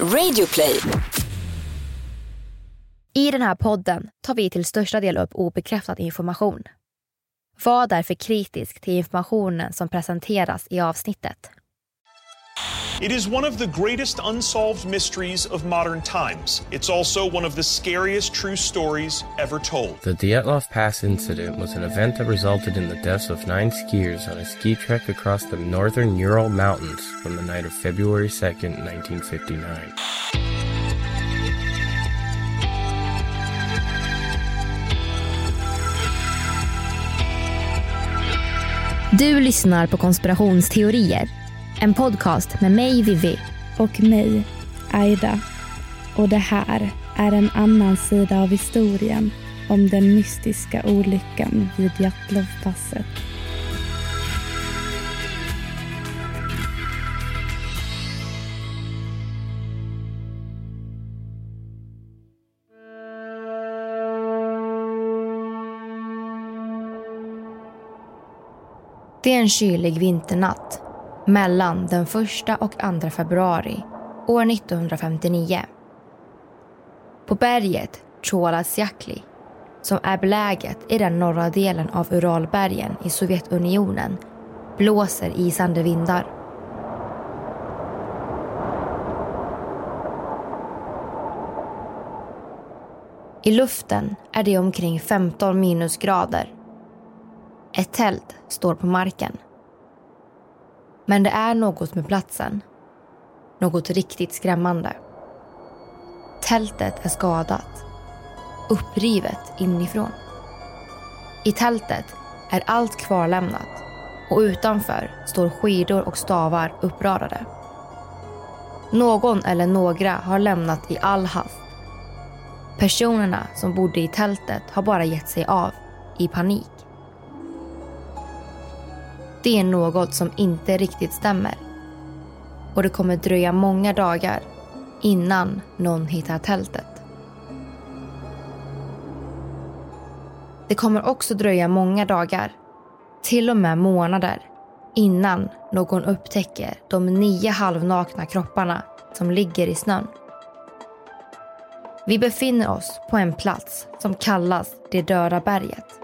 Radioplay. I den här podden tar vi till största del upp obekräftad information. Var därför kritisk till informationen som presenteras i avsnittet. It is one of the greatest unsolved mysteries of modern times. It's also one of the scariest true stories ever told. The Dyatlov Pass incident was an event that resulted in the deaths of nine skiers on a ski trek across the northern Ural Mountains on the night of February 2nd, 1959. Du lyssnar på konspirationsteorier. En podcast med mig, Vivi. och mig, Aida. Och det här är en annan sida av historien om den mystiska olyckan vid Jatlovpasset. Det är en kylig vinternatt mellan den 1 och 2 februari år 1959. På berget Choalasyakli, som är beläget i den norra delen av Uralbergen i Sovjetunionen, blåser isande vindar. I luften är det omkring 15 minusgrader. Ett tält står på marken. Men det är något med platsen. Något riktigt skrämmande. Tältet är skadat. Upprivet inifrån. I tältet är allt kvarlämnat och utanför står skidor och stavar uppradade. Någon eller några har lämnat i all hast. Personerna som bodde i tältet har bara gett sig av i panik. Det är något som inte riktigt stämmer. Och det kommer dröja många dagar innan någon hittar tältet. Det kommer också dröja många dagar, till och med månader, innan någon upptäcker de nio halvnakna kropparna som ligger i snön. Vi befinner oss på en plats som kallas det döda berget.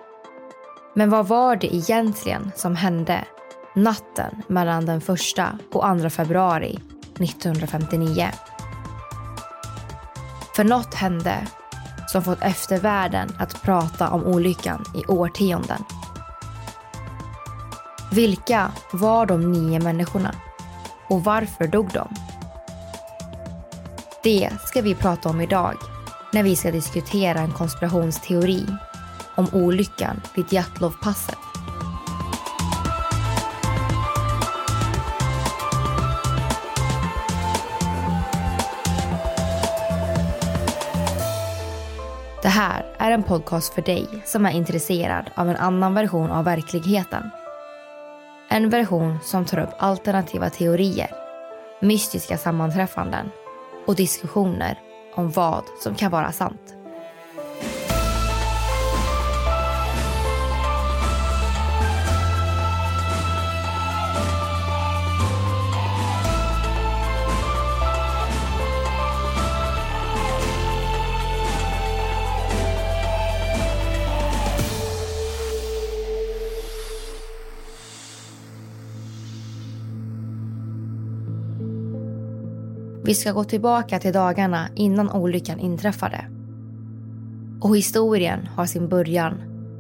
Men vad var det egentligen som hände natten mellan den 1 och 2 februari 1959? För något hände som fått eftervärlden att prata om olyckan i årtionden. Vilka var de nio människorna? Och varför dog de? Det ska vi prata om idag när vi ska diskutera en konspirationsteori om olyckan vid Jatlovpasset. Det här är en podcast för dig som är intresserad av en annan version av verkligheten. En version som tar upp alternativa teorier, mystiska sammanträffanden och diskussioner om vad som kan vara sant. Vi ska gå tillbaka till dagarna innan olyckan inträffade. Och historien har sin början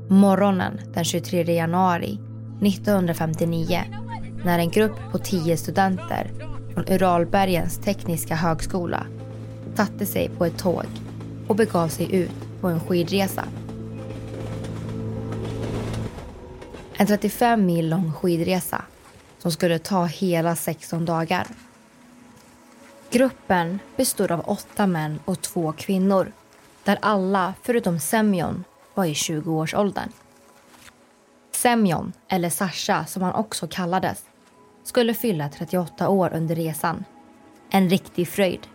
morgonen den 23 januari 1959 när en grupp på tio studenter från Uralbergens tekniska högskola satte sig på ett tåg och begav sig ut på en skidresa. En 35 mil lång skidresa som skulle ta hela 16 dagar. Gruppen bestod av åtta män och två kvinnor där alla förutom Semyon var i 20-årsåldern. Semyon, eller Sasha som han också kallades, skulle fylla 38 år under resan. En riktig fröjd.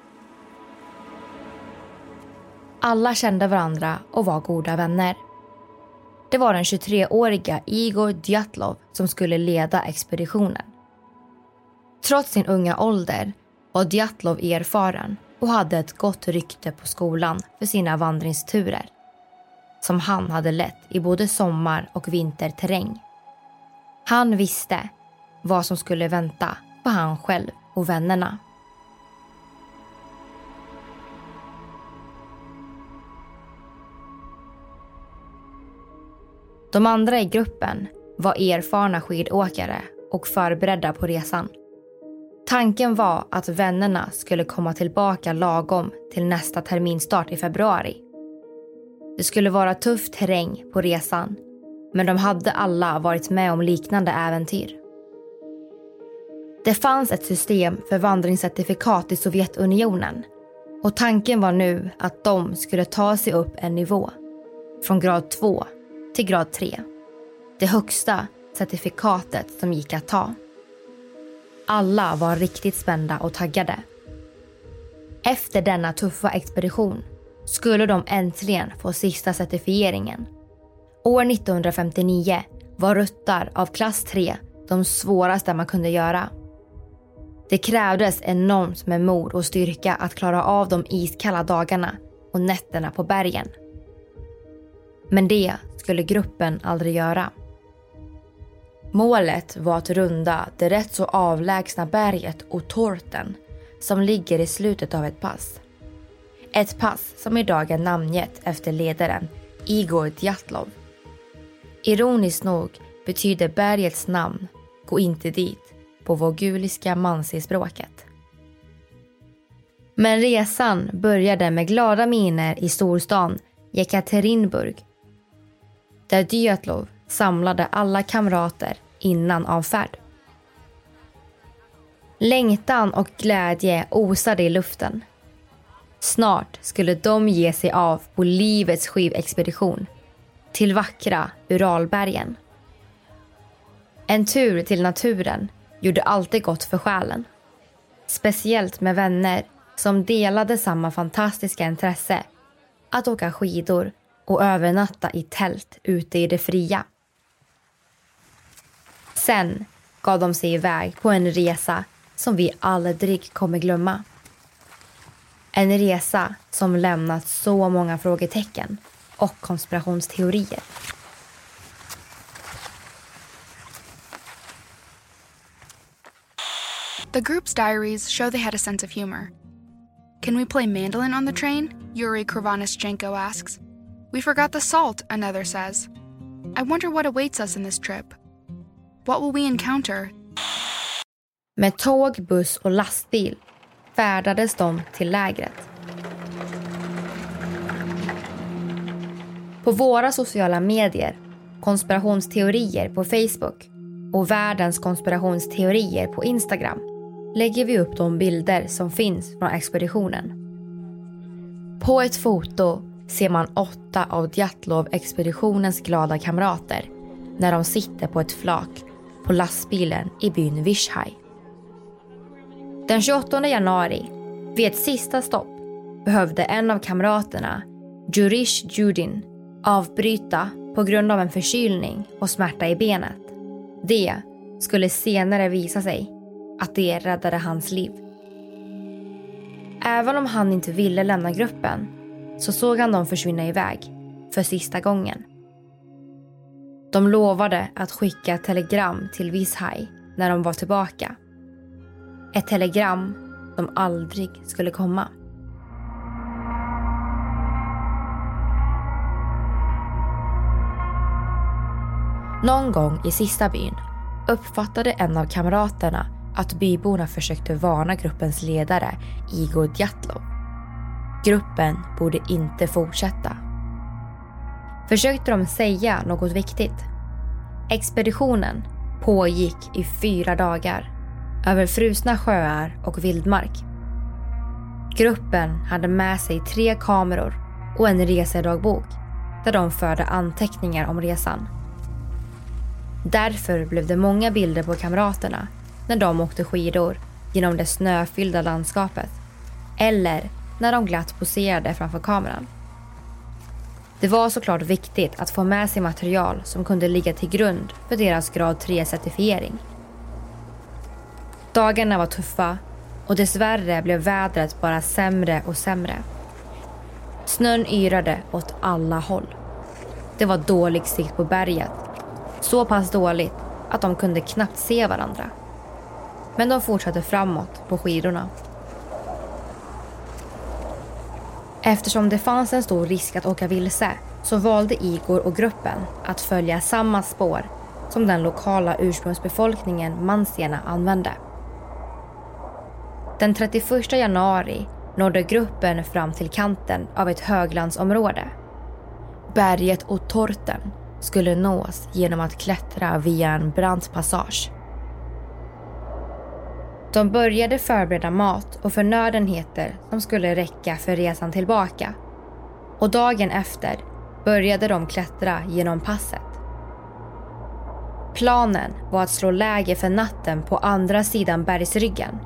Alla kände varandra och var goda vänner. Det var den 23-åriga Igor Djatlov som skulle leda expeditionen. Trots sin unga ålder var Djatlov erfaren och hade ett gott rykte på skolan för sina vandringsturer som han hade lett i både sommar och vinterterräng. Han visste vad som skulle vänta på han själv och vännerna. De andra i gruppen var erfarna skidåkare och förberedda på resan. Tanken var att vännerna skulle komma tillbaka lagom till nästa terminstart i februari. Det skulle vara tuff terräng på resan men de hade alla varit med om liknande äventyr. Det fanns ett system för vandringscertifikat i Sovjetunionen och tanken var nu att de skulle ta sig upp en nivå från grad 2 till grad 3. Det högsta certifikatet som gick att ta. Alla var riktigt spända och taggade. Efter denna tuffa expedition skulle de äntligen få sista certifieringen. År 1959 var ruttar av klass 3 de svåraste man kunde göra. Det krävdes enormt med mod och styrka att klara av de iskalla dagarna och nätterna på bergen. Men det skulle gruppen aldrig göra. Målet var att runda det rätt så avlägsna berget Otorten som ligger i slutet av ett pass. Ett pass som idag är namngett efter ledaren Igor Djatlov. Ironiskt nog betyder bergets namn Gå inte dit på voguliska mansispråket. Men resan började med glada miner i storstan Jekaterinburg där Dyatlov samlade alla kamrater innan avfärd. Längtan och glädje osade i luften. Snart skulle de ge sig av på livets skivexpedition till vackra Uralbergen. En tur till naturen gjorde alltid gott för själen. Speciellt med vänner som delade samma fantastiska intresse att åka skidor och övernatta i tält ute i det fria. Sen gav de sig iväg på en resa som vi aldrig kommer glömma. En resa som lämnat så många frågetecken och konspirationsteorier. The group's diaries show they had a sense of humor. Can we play mandolin on the train? Yuri Krovanishchenko asks. We forgot the salt, another says. I wonder what awaits us in this trip. What will we encounter? Med tåg, buss och lastbil färdades de till lägret. På våra sociala medier, konspirationsteorier på Facebook och världens konspirationsteorier på Instagram lägger vi upp de bilder som finns från expeditionen. På ett foto ser man åtta av Djatlov-expeditionens glada kamrater när de sitter på ett flak på lastbilen i byn Vishai. Den 28 januari, vid ett sista stopp, behövde en av kamraterna, Jurish Judin, avbryta på grund av en förkylning och smärta i benet. Det skulle senare visa sig att det räddade hans liv. Även om han inte ville lämna gruppen så såg han dem försvinna iväg för sista gången. De lovade att skicka ett telegram till Vishaj när de var tillbaka. Ett telegram som aldrig skulle komma. Någon gång i sista byn uppfattade en av kamraterna att byborna försökte varna gruppens ledare Igor Djatlov. Gruppen borde inte fortsätta. Försökte de säga något viktigt? Expeditionen pågick i fyra dagar över frusna sjöar och vildmark. Gruppen hade med sig tre kameror och en resedagbok där de förde anteckningar om resan. Därför blev det många bilder på kamraterna när de åkte skidor genom det snöfyllda landskapet eller när de glatt poserade framför kameran. Det var såklart viktigt att få med sig material som kunde ligga till grund för deras grad 3-certifiering. Dagarna var tuffa och dessvärre blev vädret bara sämre och sämre. Snön yrade åt alla håll. Det var dålig sikt på berget. Så pass dåligt att de kunde knappt se varandra. Men de fortsatte framåt på skidorna. Eftersom det fanns en stor risk att åka vilse så valde Igor och gruppen att följa samma spår som den lokala ursprungsbefolkningen mansierna använde. Den 31 januari nådde gruppen fram till kanten av ett höglandsområde. Berget och Torten skulle nås genom att klättra via en brant passage. De började förbereda mat och förnödenheter som skulle räcka för resan tillbaka. Och dagen efter började de klättra genom passet. Planen var att slå läger för natten på andra sidan bergsryggen.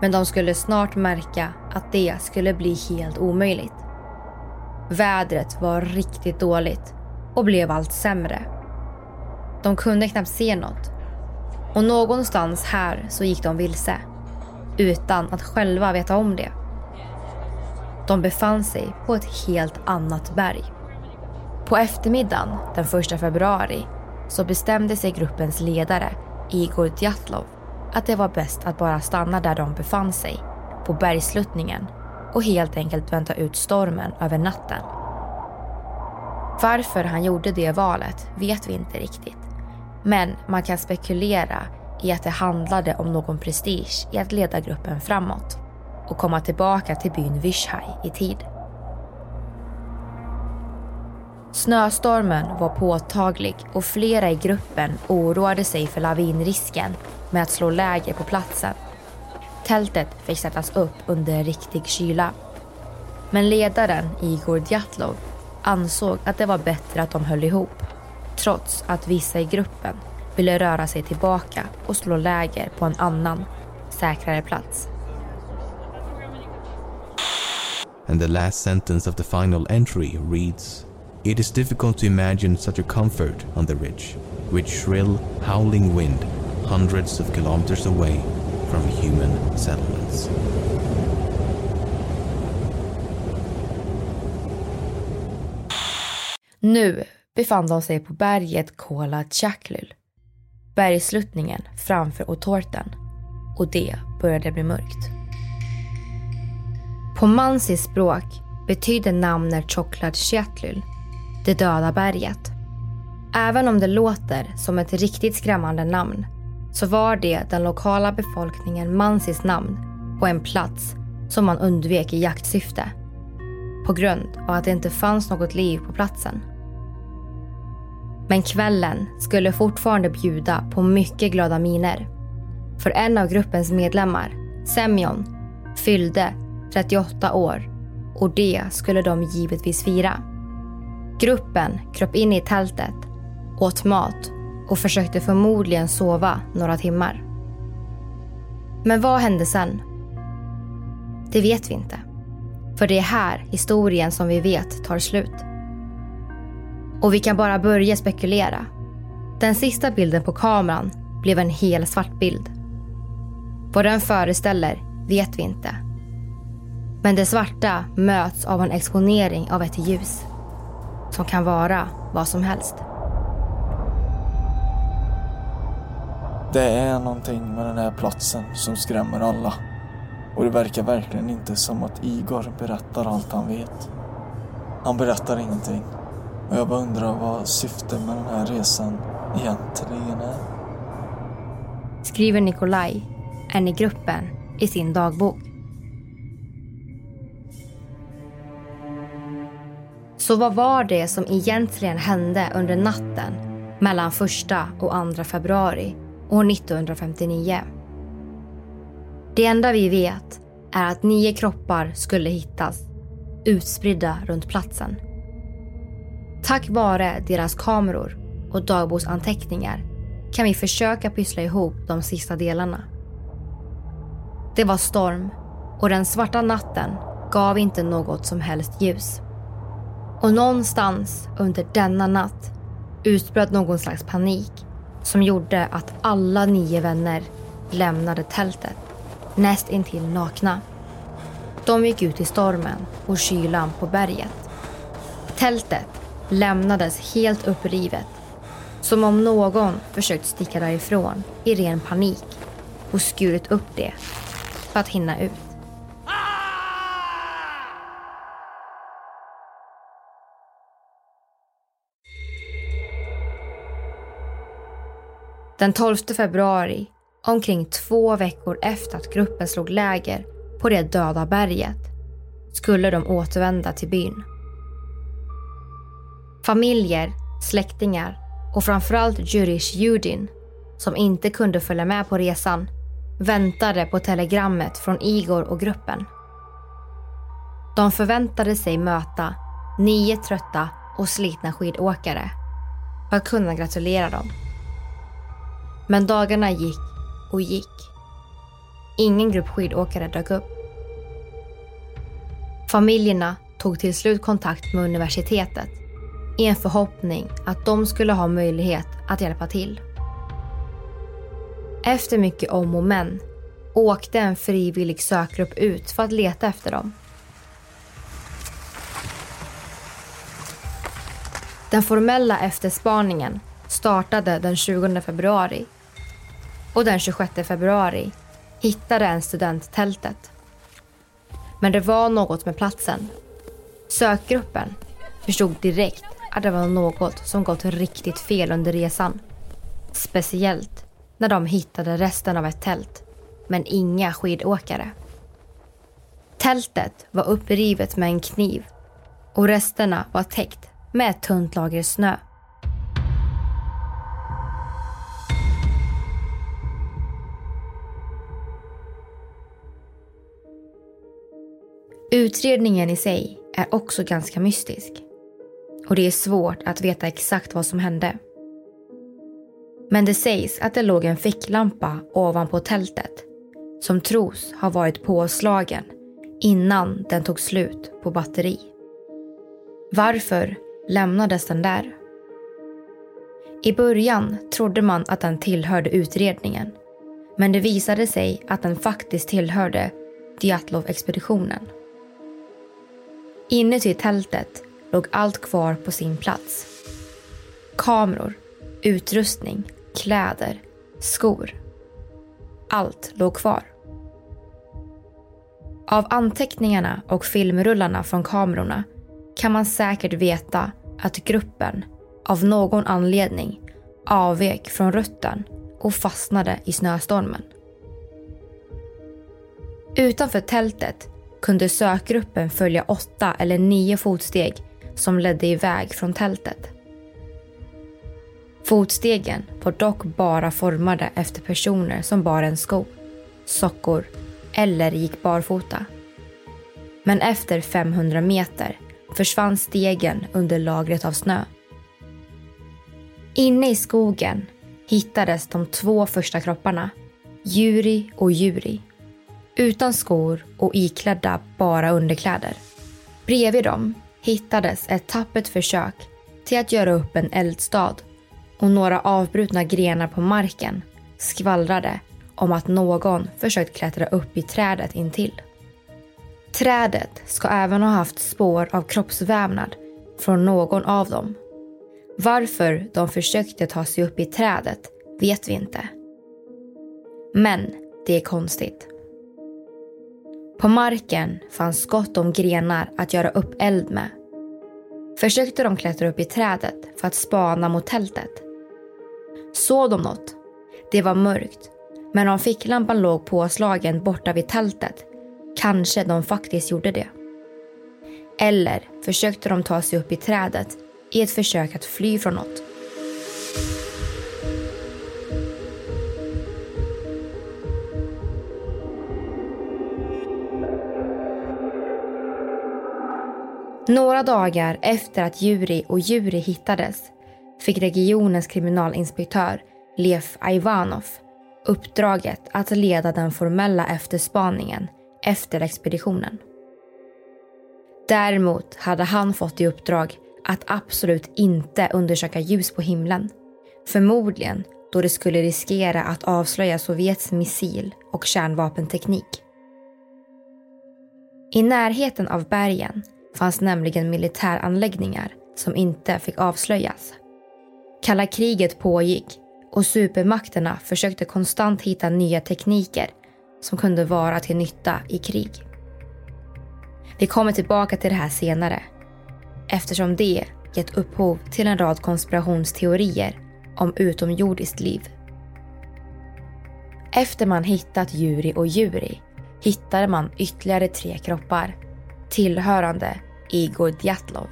Men de skulle snart märka att det skulle bli helt omöjligt. Vädret var riktigt dåligt och blev allt sämre. De kunde knappt se något. Och någonstans här så gick de vilse. Utan att själva veta om det. De befann sig på ett helt annat berg. På eftermiddagen den 1 februari så bestämde sig gruppens ledare Igor Djatlov att det var bäst att bara stanna där de befann sig, på bergsluttningen och helt enkelt vänta ut stormen över natten. Varför han gjorde det valet vet vi inte riktigt. Men man kan spekulera i att det handlade om någon prestige i att leda gruppen framåt och komma tillbaka till byn Vishai i tid. Snöstormen var påtaglig och flera i gruppen oroade sig för lavinrisken med att slå läger på platsen. Tältet fick sättas upp under riktig kyla. Men ledaren Igor Djatlov ansåg att det var bättre att de höll ihop trots att vissa i gruppen ville röra sig tillbaka och slå läger på en annan, säkrare plats. And the last sentence of the final entry reads It is difficult to imagine such a comfort on the ridge, with shrill, howling wind hundreds of kilometers away from human settlements. Nu befann de sig på berget Kola Tjaklul, bergsluttningen framför Otorten och det började bli mörkt. På mansis språk betyder namnet Choklad Tjaklul det döda berget. Även om det låter som ett riktigt skrämmande namn så var det den lokala befolkningen Mansis namn på en plats som man undvek i jaktsyfte på grund av att det inte fanns något liv på platsen. Men kvällen skulle fortfarande bjuda på mycket glada miner. För en av gruppens medlemmar, Semyon, fyllde 38 år och det skulle de givetvis fira. Gruppen kröp in i tältet, åt mat och försökte förmodligen sova några timmar. Men vad hände sen? Det vet vi inte. För det är här historien som vi vet tar slut. Och vi kan bara börja spekulera. Den sista bilden på kameran blev en hel svart bild. Vad den föreställer vet vi inte. Men det svarta möts av en exponering av ett ljus som kan vara vad som helst. Det är någonting med den här platsen som skrämmer alla. Och det verkar verkligen inte som att Igor berättar allt han vet. Han berättar ingenting. Och jag bara undrar vad syftet med den här resan egentligen är. Skriver Nikolaj, en i gruppen, i sin dagbok. Så vad var det som egentligen hände under natten mellan 1 och 2 februari år 1959? Det enda vi vet är att nio kroppar skulle hittas utspridda runt platsen. Tack vare deras kameror och dagboksanteckningar kan vi försöka pyssla ihop de sista delarna. Det var storm och den svarta natten gav inte något som helst ljus. Och någonstans under denna natt utbröt någon slags panik som gjorde att alla nio vänner lämnade tältet näst intill nakna. De gick ut i stormen och kylan på berget. Tältet lämnades helt upprivet. Som om någon försökt sticka därifrån i ren panik och skurit upp det för att hinna ut. Den 12 februari, omkring två veckor efter att gruppen slog läger på det döda berget, skulle de återvända till byn. Familjer, släktingar och framförallt Jurish Judin, som inte kunde följa med på resan, väntade på telegrammet från Igor och gruppen. De förväntade sig möta nio trötta och slitna skidåkare för att kunna gratulera dem. Men dagarna gick och gick. Ingen grupp skidåkare dök upp. Familjerna tog till slut kontakt med universitetet i en förhoppning att de skulle ha möjlighet att hjälpa till. Efter mycket om och men åkte en frivillig sökgrupp ut för att leta efter dem. Den formella efterspaningen startade den 20 februari och den 26 februari hittade en student tältet. Men det var något med platsen. Sökgruppen förstod direkt det var något som gått riktigt fel under resan. Speciellt när de hittade resten av ett tält, men inga skidåkare. Tältet var upprivet med en kniv och resterna var täckt med ett tunt lager snö. Utredningen i sig är också ganska mystisk. Och det är svårt att veta exakt vad som hände. Men det sägs att det låg en ficklampa ovanpå tältet som tros ha varit påslagen innan den tog slut på batteri. Varför lämnades den där? I början trodde man att den tillhörde utredningen men det visade sig att den faktiskt tillhörde Djatlov-expeditionen. Inuti tältet låg allt kvar på sin plats. Kameror, utrustning, kläder, skor. Allt låg kvar. Av anteckningarna och filmrullarna från kamerorna kan man säkert veta att gruppen av någon anledning avvek från rutten och fastnade i snöstormen. Utanför tältet kunde sökgruppen följa åtta eller nio fotsteg som ledde iväg från tältet. Fotstegen var dock bara formade efter personer som bar en sko, sockor eller gick barfota. Men efter 500 meter försvann stegen under lagret av snö. Inne i skogen hittades de två första kropparna, Juri och Juri. Utan skor och iklädda bara underkläder. Bredvid dem hittades ett tappert försök till att göra upp en eldstad och några avbrutna grenar på marken skvallrade om att någon försökt klättra upp i trädet intill. Trädet ska även ha haft spår av kroppsvävnad från någon av dem. Varför de försökte ta sig upp i trädet vet vi inte. Men det är konstigt. På marken fanns gott om grenar att göra upp eld med. Försökte de klättra upp i trädet för att spana mot tältet. Såg de något? Det var mörkt, men om ficklampan låg påslagen borta vid tältet kanske de faktiskt gjorde det. Eller försökte de ta sig upp i trädet i ett försök att fly från något. Några dagar efter att Juri och Juri hittades fick regionens kriminalinspektör Lev Ivanov uppdraget att leda den formella efterspaningen efter expeditionen. Däremot hade han fått i uppdrag att absolut inte undersöka ljus på himlen. Förmodligen då det skulle riskera att avslöja Sovjets missil och kärnvapenteknik. I närheten av bergen fanns nämligen militäranläggningar som inte fick avslöjas. Kalla kriget pågick och supermakterna försökte konstant hitta nya tekniker som kunde vara till nytta i krig. Vi kommer tillbaka till det här senare eftersom det gett upphov till en rad konspirationsteorier om utomjordiskt liv. Efter man hittat Juri och Juri hittade man ytterligare tre kroppar tillhörande Igor Djatlov,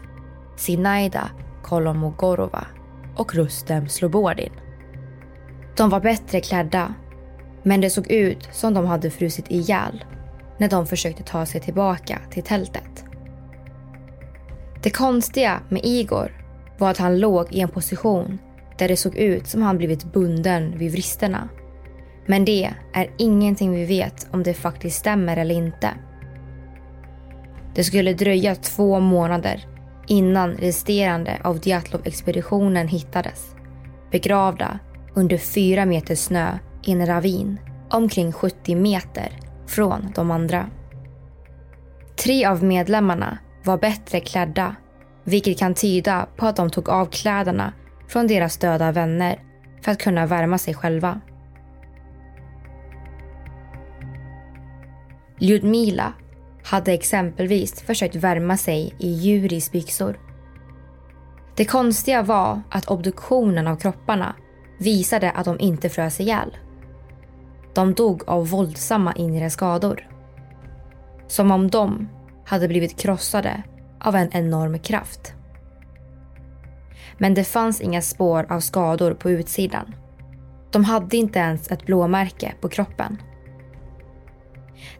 Sinaida Kolomogorova och Rustem Slobodin. De var bättre klädda, men det såg ut som de hade frusit ihjäl när de försökte ta sig tillbaka till tältet. Det konstiga med Igor var att han låg i en position där det såg ut som han blivit bunden vid vristerna. Men det är ingenting vi vet om det faktiskt stämmer eller inte. Det skulle dröja två månader innan resterande av Djatlov-expeditionen hittades. Begravda under fyra meter snö i en ravin omkring 70 meter från de andra. Tre av medlemmarna var bättre klädda vilket kan tyda på att de tog av kläderna från deras döda vänner för att kunna värma sig själva. Ljudmila hade exempelvis försökt värma sig i Juris byxor. Det konstiga var att obduktionen av kropparna visade att de inte frös ihjäl. De dog av våldsamma inre skador. Som om de hade blivit krossade av en enorm kraft. Men det fanns inga spår av skador på utsidan. De hade inte ens ett blåmärke på kroppen.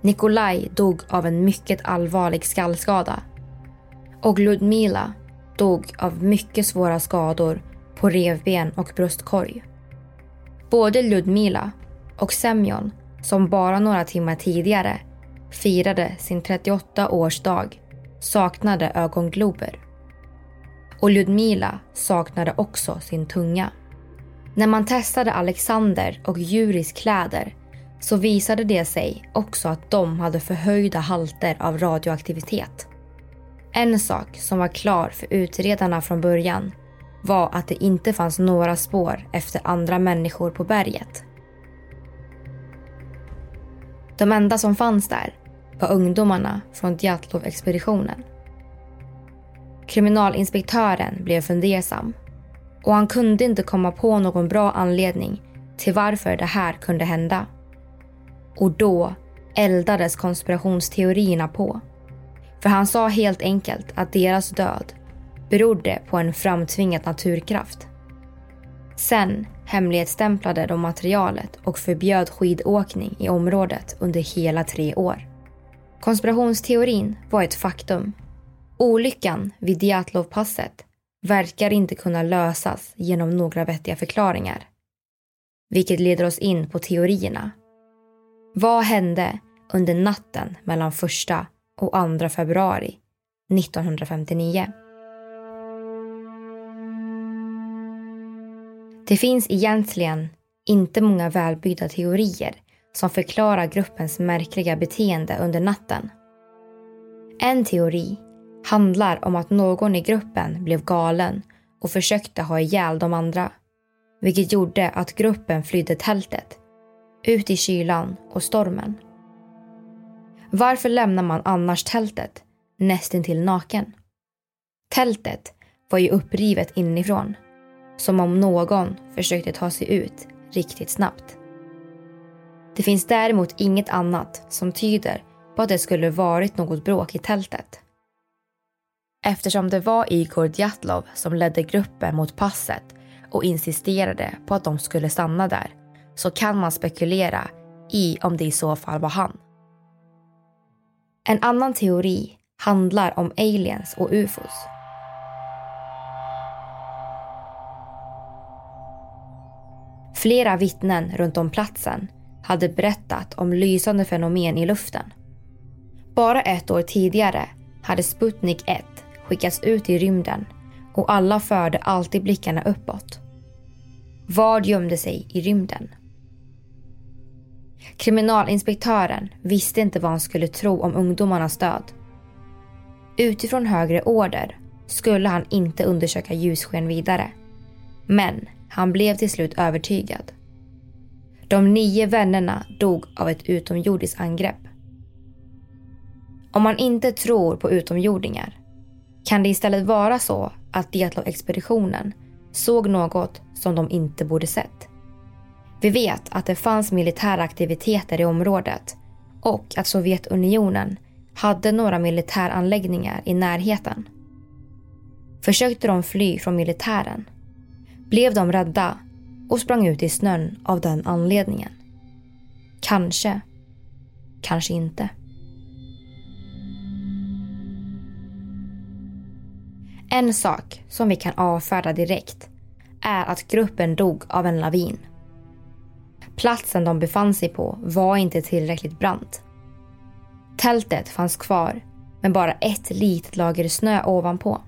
Nikolaj dog av en mycket allvarlig skallskada. Och Ludmila dog av mycket svåra skador på revben och bröstkorg. Både Ludmila och Semyon, som bara några timmar tidigare firade sin 38-årsdag, saknade ögonglober. Och Ludmila saknade också sin tunga. När man testade Alexander och Juris kläder så visade det sig också att de hade förhöjda halter av radioaktivitet. En sak som var klar för utredarna från början var att det inte fanns några spår efter andra människor på berget. De enda som fanns där var ungdomarna från Djatlov-expeditionen. Kriminalinspektören blev fundersam och han kunde inte komma på någon bra anledning till varför det här kunde hända. Och då eldades konspirationsteorierna på. För han sa helt enkelt att deras död berodde på en framtvingad naturkraft. Sen hemlighetsstämplade de materialet och förbjöd skidåkning i området under hela tre år. Konspirationsteorin var ett faktum. Olyckan vid Djatlovpasset verkar inte kunna lösas genom några vettiga förklaringar. Vilket leder oss in på teorierna. Vad hände under natten mellan 1 och 2 februari 1959? Det finns egentligen inte många välbyggda teorier som förklarar gruppens märkliga beteende under natten. En teori handlar om att någon i gruppen blev galen och försökte ha ihjäl de andra. Vilket gjorde att gruppen flydde tältet, ut i kylan och stormen. Varför lämnar man annars tältet nästintill naken? Tältet var ju upprivet inifrån, som om någon försökte ta sig ut riktigt snabbt. Det finns däremot inget annat som tyder på att det skulle varit något bråk i tältet. Eftersom det var Igor Djatlov som ledde gruppen mot passet och insisterade på att de skulle stanna där så kan man spekulera i om det i så fall var han. En annan teori handlar om aliens och ufos. Flera vittnen runt om platsen hade berättat om lysande fenomen i luften. Bara ett år tidigare hade Sputnik 1 skickats ut i rymden och alla förde alltid blickarna uppåt. Vad gömde sig i rymden? Kriminalinspektören visste inte vad han skulle tro om ungdomarnas död. Utifrån högre order skulle han inte undersöka ljussken vidare. Men han blev till slut övertygad. De nio vännerna dog av ett utomjordiskt angrepp. Om man inte tror på utomjordingar kan det istället vara så att Diatlov-expeditionen såg något som de inte borde sett. Vi vet att det fanns militära aktiviteter i området och att Sovjetunionen hade några militäranläggningar i närheten. Försökte de fly från militären blev de rädda och sprang ut i snön av den anledningen. Kanske, kanske inte. En sak som vi kan avfärda direkt är att gruppen dog av en lavin. Platsen de befann sig på var inte tillräckligt brant. Tältet fanns kvar, men bara ett litet lager snö ovanpå.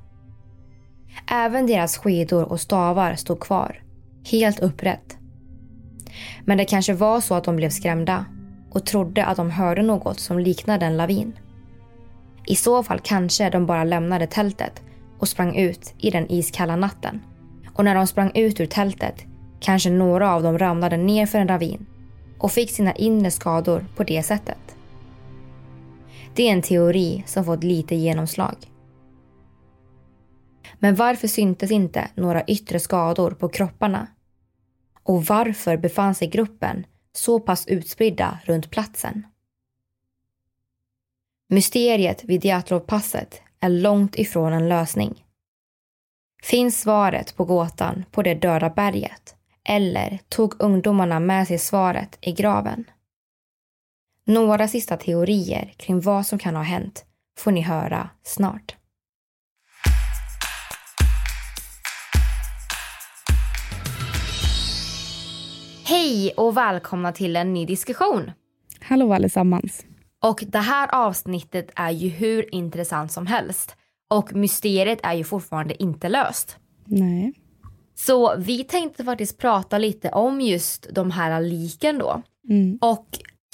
Även deras skidor och stavar stod kvar, helt upprätt. Men det kanske var så att de blev skrämda och trodde att de hörde något som liknade en lavin. I så fall kanske de bara lämnade tältet och sprang ut i den iskalla natten. Och när de sprang ut ur tältet kanske några av dem ramlade ner för en ravin och fick sina inre skador på det sättet. Det är en teori som fått lite genomslag. Men varför syntes inte några yttre skador på kropparna? Och varför befann sig gruppen så pass utspridda runt platsen? Mysteriet vid Diatlovpasset är långt ifrån en lösning. Finns svaret på gåtan på det döda berget? Eller tog ungdomarna med sig svaret i graven? Några sista teorier kring vad som kan ha hänt får ni höra snart. Hej och välkomna till en ny diskussion. Hallå allesammans. Och det här avsnittet är ju hur intressant som helst. Och mysteriet är ju fortfarande inte löst. Nej. Så vi tänkte faktiskt prata lite om just de här liken då. Mm. Och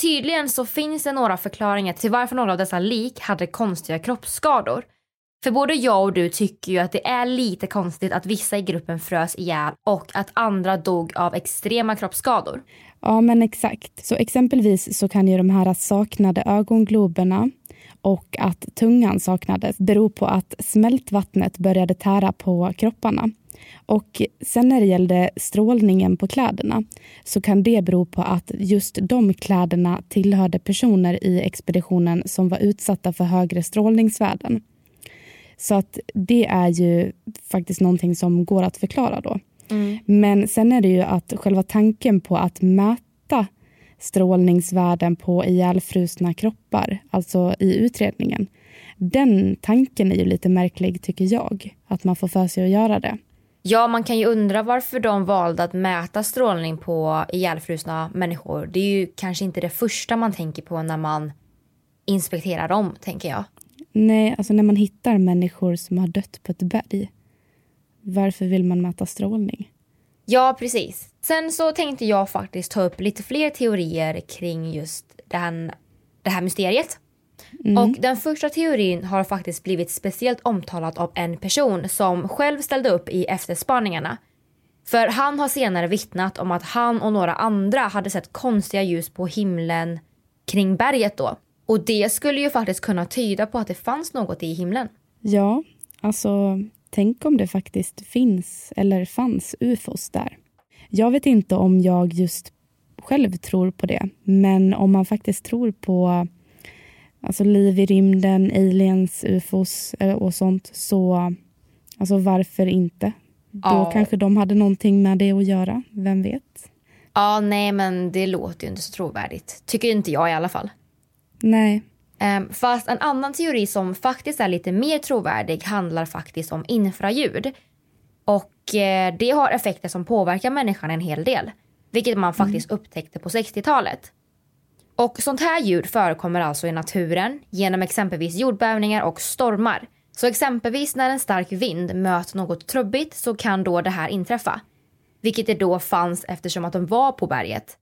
tydligen så finns det några förklaringar till varför några av dessa lik hade konstiga kroppsskador. För både jag och du tycker ju att det är lite konstigt att vissa i gruppen frös ihjäl och att andra dog av extrema kroppsskador. Ja, men exakt. Så exempelvis så kan ju de här saknade ögongloberna och att tungan saknades bero på att smältvattnet började tära på kropparna. Och sen när det gällde strålningen på kläderna så kan det bero på att just de kläderna tillhörde personer i expeditionen som var utsatta för högre strålningsvärden. Så att det är ju faktiskt någonting som går att förklara då. Mm. Men sen är det ju att själva tanken på att mäta strålningsvärden på ihjälfrusna kroppar, alltså i utredningen. Den tanken är ju lite märklig tycker jag, att man får för sig att göra det. Ja, man kan ju undra varför de valde att mäta strålning på ihjälfrusna människor. Det är ju kanske inte det första man tänker på när man inspekterar dem, tänker jag. Nej, alltså när man hittar människor som har dött på ett berg, varför vill man mäta strålning? Ja, precis. Sen så tänkte jag faktiskt ta upp lite fler teorier kring just den, det här mysteriet. Mm. Och den första teorin har faktiskt blivit speciellt omtalad av en person som själv ställde upp i efterspaningarna. För han har senare vittnat om att han och några andra hade sett konstiga ljus på himlen kring berget då. Och det skulle ju faktiskt kunna tyda på att det fanns något i himlen. Ja, alltså tänk om det faktiskt finns eller fanns ufos där. Jag vet inte om jag just själv tror på det, men om man faktiskt tror på alltså liv i rymden, aliens, ufos eh, och sånt, så alltså varför inte? Då Ja. kanske de hade någonting med det att göra, vem vet? Ja, nej men det låter ju inte så trovärdigt. Tycker inte jag i alla fall. Nej, Ehm, Fast en annan teori som faktiskt är lite mer trovärdig handlar faktiskt om infraljud. Och eh, det har effekter som påverkar människan en hel del. Vilket man faktiskt upptäckte på 60-talet. Och sånt här ljud förekommer alltså i naturen genom exempelvis jordbävningar och stormar. Så exempelvis när en stark vind möter något trubbigt så kan då det här inträffa. vilket det då fanns eftersom att de var på berget.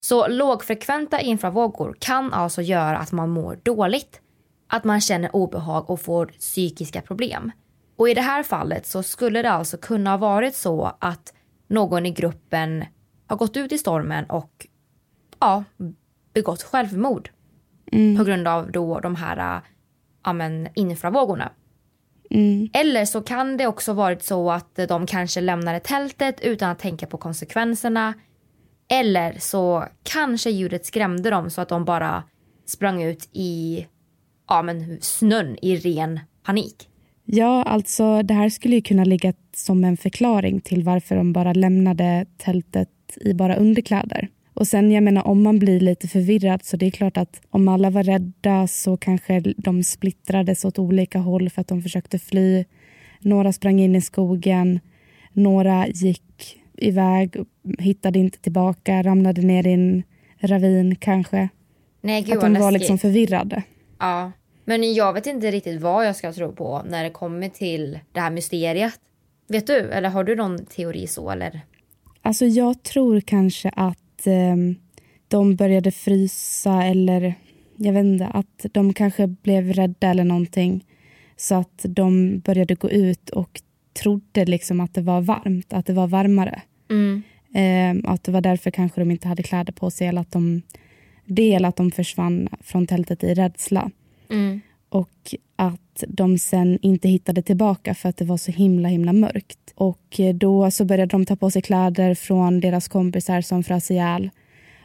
Så lågfrekventa infravågor kan alltså göra att man mår dåligt, att man känner obehag och får psykiska problem. Och i det här fallet så skulle det alltså kunna ha varit så att någon i gruppen har gått ut i stormen och ja, begått självmord Mm. på grund av då de här ja, men, infravågorna. Mm. Eller så kan det också varit så att de kanske lämnade tältet utan att tänka på konsekvenserna. Eller så kanske ljudet skrämde dem så att de bara sprang ut i ja, men, snön i ren panik. Ja, alltså det här skulle ju kunna ligga som en förklaring till varför de bara lämnade tältet i bara underkläder. Och sen jag menar om man blir lite förvirrad så det är klart att om alla var rädda så kanske de splittrades åt olika håll för att de försökte fly. Några sprang in i skogen, några gick iväg, hittade inte tillbaka, ramlade ner i en ravin kanske. Nej, gud att de var liksom förvirrade. Ja, men jag vet inte riktigt vad jag ska tro på när det kommer till det här mysteriet. Vet du, eller har du någon teori så eller? Alltså jag tror kanske att eh, de började frysa eller jag vet inte, att de kanske blev rädda eller någonting. Så att de började gå ut och trodde liksom att det var varmt, att det var varmare. Mm. Eh, att det var därför kanske de inte hade kläder på sig eller att de, det eller att de försvann från tältet i rädsla. Mm. Och att de sen inte hittade tillbaka för att det var så himla himla mörkt. Och eh, då så började de ta på sig kläder från deras kompisar som frös ihjäl.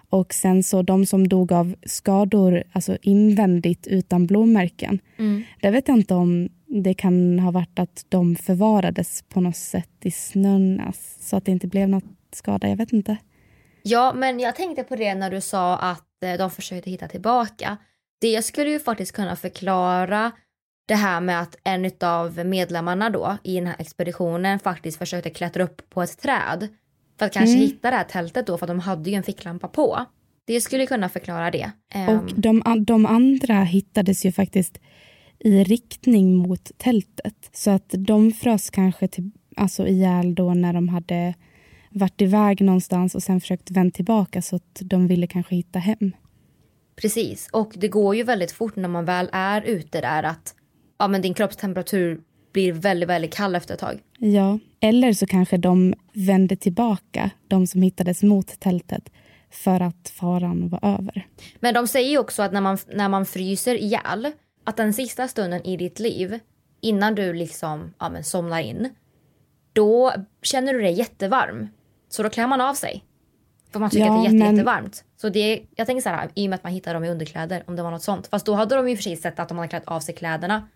Och sen så de som dog av skador, alltså invändigt utan blåmärken. Mm. Det vet jag inte om det kan ha varit att de förvarades på något sätt i snön så att det inte blev något skada. Jag vet inte. Ja, men jag tänkte på det när du sa att eh, de försökte hitta tillbaka. Det skulle ju faktiskt kunna förklara det här med att en av medlemmarna då i den här expeditionen faktiskt försökte klättra upp på ett träd för att kanske Mm. hitta det här tältet då för att de hade ju en ficklampa på. Det skulle kunna förklara det. Ehm, Och de, an- de andra hittades ju faktiskt i riktning mot tältet. Så att de frös kanske till, alltså ihjäl då när de hade varit iväg någonstans och sen försökt vända tillbaka så att de ville kanske hitta hem. Precis, och det går ju väldigt fort när man väl är ute där att ja, men din kroppstemperatur blir väldigt, väldigt kall efter ett tag. Ja, eller så kanske de vände tillbaka, de som hittades mot tältet, för att faran var över. Men de säger också att när man, när man fryser ihjäl, att den sista stunden i ditt liv, innan du liksom ja, men somnar in, då känner du dig jättevarm. Så då klär man av sig. För man tycker Ja, att det är jätte, men- jättevarmt. Så det, jag tänker så här, i och med att man hittar dem i underkläder, om det var något sånt. Fast då hade de ju för sig sett att de hade klätt av sig kläderna.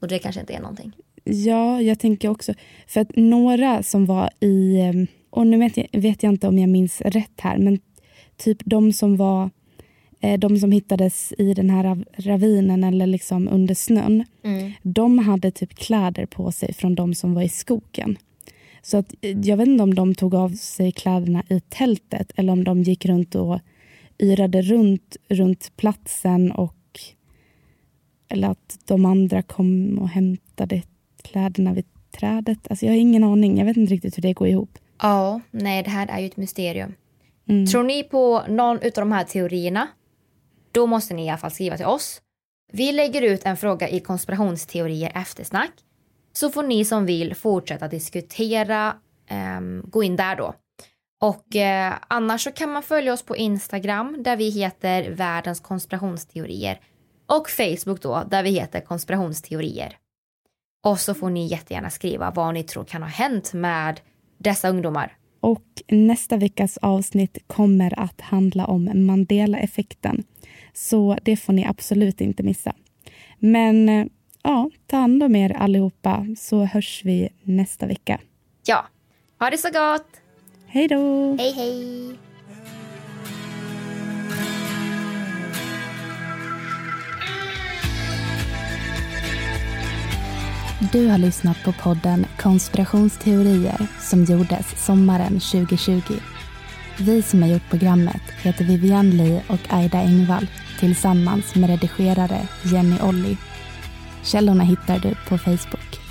Och det kanske inte är någonting. Ja, jag tänker också. För att några som var i, eh, och nu vet jag, vet jag inte om jag minns rätt här, men typ de som var eh, de som hittades i den här rav- ravinen eller liksom under snön, de hade typ kläder på sig från de som var i skogen. Så att, eh, jag vet inte om de tog av sig kläderna i tältet eller om de gick runt och yrade runt, runt platsen och eller att de andra kom och hämtade kläderna vid trädet. Alltså jag har ingen aning. Jag vet inte riktigt hur det går ihop. Ja, nej det här är ju ett mysterium. Mm. Tror ni på någon av de här teorierna? Då måste ni i alla fall skriva till oss. Vi lägger ut en fråga i konspirationsteorier eftersnack. Så får ni som vill fortsätta diskutera, ehm, gå in där då. Och eh, annars så kan man följa oss på Instagram där vi heter världens konspirationsteorier. Och Facebook då där vi heter konspirationsteorier. Och så får ni jättegärna skriva vad ni tror kan ha hänt med dessa ungdomar. Och nästa veckas avsnitt kommer att handla om Mandela-effekten. Så det får ni absolut inte missa. Men eh, ja, ta hand om er allihopa så hörs vi nästa vecka. Ja, ha det så gott! Hej då! Hej hej! Du har lyssnat på podden Konspirationsteorier som gjordes sommaren 2020. Vi som har gjort programmet heter Vivian Lee och Aida Engvall tillsammans med redigerare Jenny Olli. Källorna hittar du på Facebook.